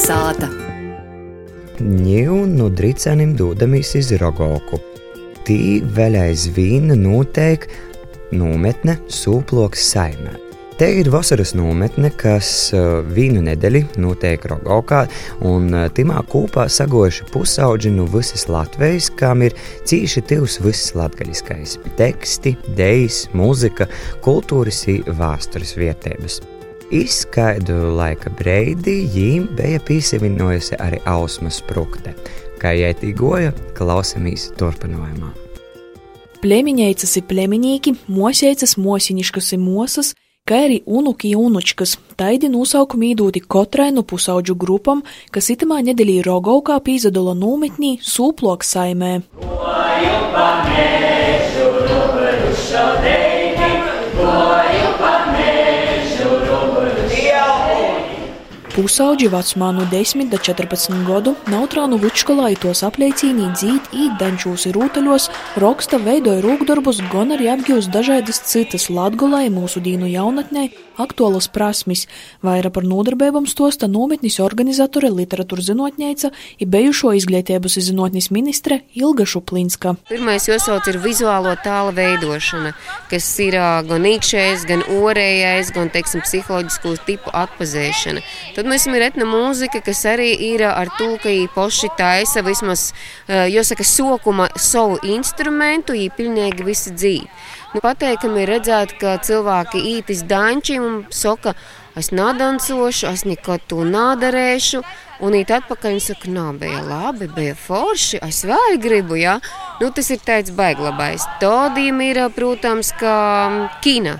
Kalnasāta. Ņēmu no drīcenim dodamies uz Rogoku. Tī vēl aizvien notiek nometne Sūploks saimē. Te ir vasaras nometne, kas uh, vienu nedēļu notiek Rogokā, un uh, timā kopā sagojuši pusauģi no visas Latvijas, kam ir cīši tivs viss latgaļiskais - teksti, dejas, mūzika, kultūras un vēstures vietības. Izskaidu laika breidi jīm bija pīsevienojusi arī Ausma Sprukte, kā jai tīgoja klausamies turpinājumā. Plemiņeicas ir pleminīki, mosēcas mosiniškas ir mosas, kā arī unuki unučkas. Taidi nosaukumi īdūti katrai no pusauģu grupam, kas itamā nedēļī Rogaukā pīzadola nometnī Sūplok saimē. Oju, pamēšu, ruberušo, deidi, Pusauģi vecumā no 10 līdz 14 gadu Nautrānu viduskolā tos apliecīnī dzīt, īdančūs ir rūtaļos, roksta veidoja rūkdarbus, gan arī apgūst dažādas citas latgulai mūsu dīnu jaunatnē aktuālas prasmis. Vaira par nodarbībām stosta nometnis organizatore literatūra zinotņēca ir bijušo izglītības zinotnis ministre Ilga Šuplinska. Pirmais jāsauc ir vizuālo tāla veidošana, kas ir gan iekšējais, gan orējais, gan, teiksim, psiholoģisko tipu atpazēšana. Tad mēs ir etna mūzika, kas arī ir ar to, ka viņi poši taisa vismaz, jāsaka, sokuma savu instrumentu, viņi pilnīgi visi dzīvi. Nu, pateikami redzēt, ka cilvēki ītis danči un saka, es nadancošu, es nekad to nadarēšu. Un īt atpakaļ un saka, nā, bija labi, bija forši, es vēl gribu, jā. Ja? Nu, tas ir tāds baiglabais. Tādiem ir, protams, kā kina.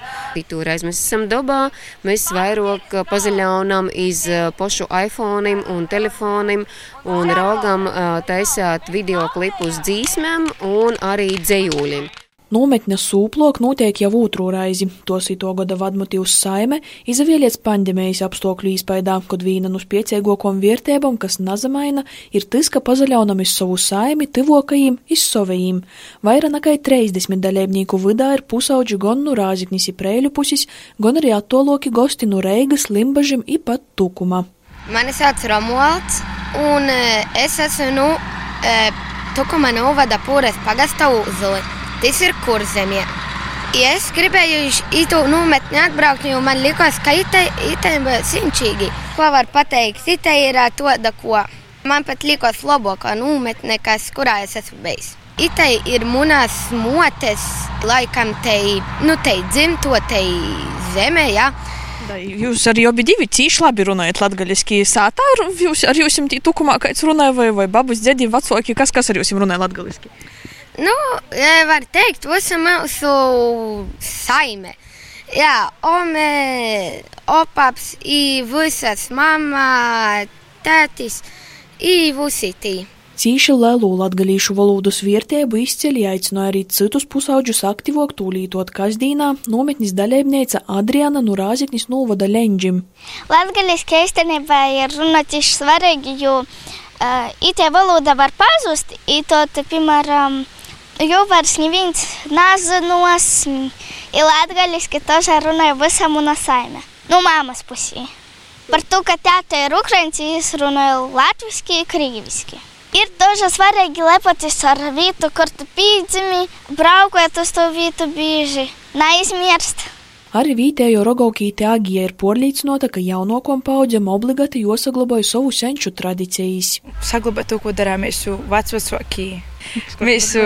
Toreiz mēs esam dabā, mēs vairāk pazaļaunam iz pošu iPhone un telefonim un raugam taisāt video klipus dzīsmēm un arī dzējūļiem. Nometņa sūplok notiek jau otro reizi. To sito gada vadmotīvs saime izavieliec pandēmijas apstākļu īspaidā, kad vīna no spiecīgākām vērtībām, kas nazamaina, ir tas, ka pazaļaunam iz savu saimi tivokajiem iz savējiem. Vaira nekai 30 dalībnieku vidā ir pusauģi gan no Rāziknis i Prēļu pusis, gan arī attoloki gosti no Reigas, Limbažim i pat Tukuma. Mani sauc Romualds, un es esmu nu, Tukuma novada Pūres pagasta uzuli. Tas ir kurzemē. Ja es gribēju īstenībā nometni atbraukt, jo man likās, ka itē ir sinčīgi. Ko var pateikt? Itē ir tāda, ko man pat likās labākā nometne, kas, kurā es esmu bijis. Itē ir monētas motes, laikam te, nu, te dzimto, te zemē. Ja? Jūs arī abi divi cīši labi runājat latgaļiski sātā. Jūs ar jums tī tukumā kāds runāja, vai, vai babus, ģedi, vecāki, kas, kas ar jums runāja latgaļiski? Nu, var teikt, ir mūsu saime. Jā, ome, opaps, i visas mamma, tētis, i visitī. Cīši lielu latgalīšu valodas vērtību izceļ aicināja arī citus pusauģus aktīvāk tūlītot kasdīnā nometnis dalībniece Adriana no Rāziknis novada Leņģim. Latgaliski īstenībā ir runātiši svarīgi, jo uh, itē valoda var pazust, i to, piemēram, uh, jau vairs neviens nezinos. Ir latgaļiski tas runāja visam un saime. No māmas pusī. Par to, ka tēta ir ukraiņci, es runāju latviski, krīviski. Ir daži svarīgi lepoties ar vietu, kur tu pīdzimi, braukot uz to vietu bieži, neizmirst. Arī vietējo rogaukīte Agija ir porlīcinota, ka jaunākam paudzēm obligāti jāsaglabāja savu senču tradīcijas. Saglabāt to, ko darām mūsu vecvecāki. Mūsu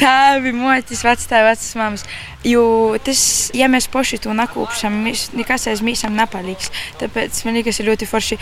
tēvi, motis, vectēvi, vecas mammas. Jo tas, ja mēs paši to nakūpšam, nekas aiz mīsam nepaliks. Tāpēc man liekas, ļoti forši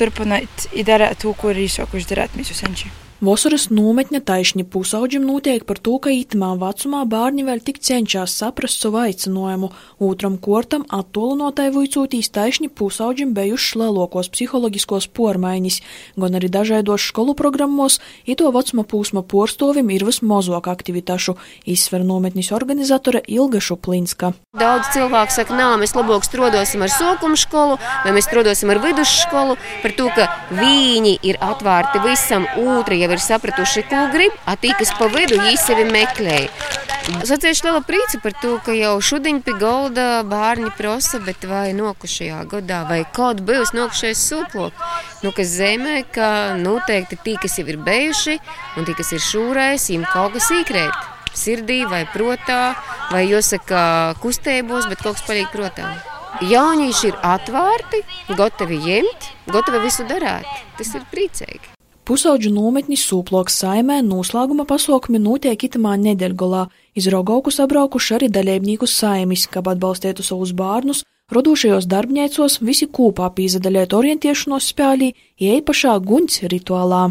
turpināt darīt to, ko ir īsākuši darīt mūsu senči. Vasaras nometņa taisni pusauģim notiek par to, ka itamā vecumā bērni vēl tik cenšas saprast savu aicinājumu. Otram kortam attolinotai vuicūtīs taisni pusauģim bijušas lielākos psiholoģiskos pormaiņas, gan arī dažādos skolu programmos, ito vecuma pūsma porstovim ir vismazāk aktivitāšu, izsver nometnis organizatore Ilga Šuplinska. Daudz cilvēku saka, nā, mēs labāk strodosim ar sokumu skolu, vai mēs strodosim ar vidusskolu, par to, ka viņi ir atvērti visam, otra jau ir sapratuši, ko grib, a tī, kas pa vidu, viņi sevi meklēja. Sacīšu liela prīca par to, ka jau šodien pie galda bērni prasa, bet vai nokušajā gadā, vai kaut bijusi nokušais sūplok. Nu, kas zemē, ka noteikti tī, kas jau ir bijuši, un tī, kas ir šūrais, viņiem kaut kas īkrēt. Sirdī vai protā, vai jāsaka kustībos, bet kaut kas paliek protā. Jaunieši ir atvērti, gatavi ņemt, gatavi visu darīt. Tas ir priecīgi. Pusauģu nometņi sūploks saimē noslēguma pasākumi notiek itamā nedēļgalā. Iz Rogauku sabraukuši arī dalībnieku saimis, kā atbalstītu savus bērnus, radošajos darbņēcos visi kopā pīzadaļēt orientēšanos spēlī, iepašā guņas rituālā.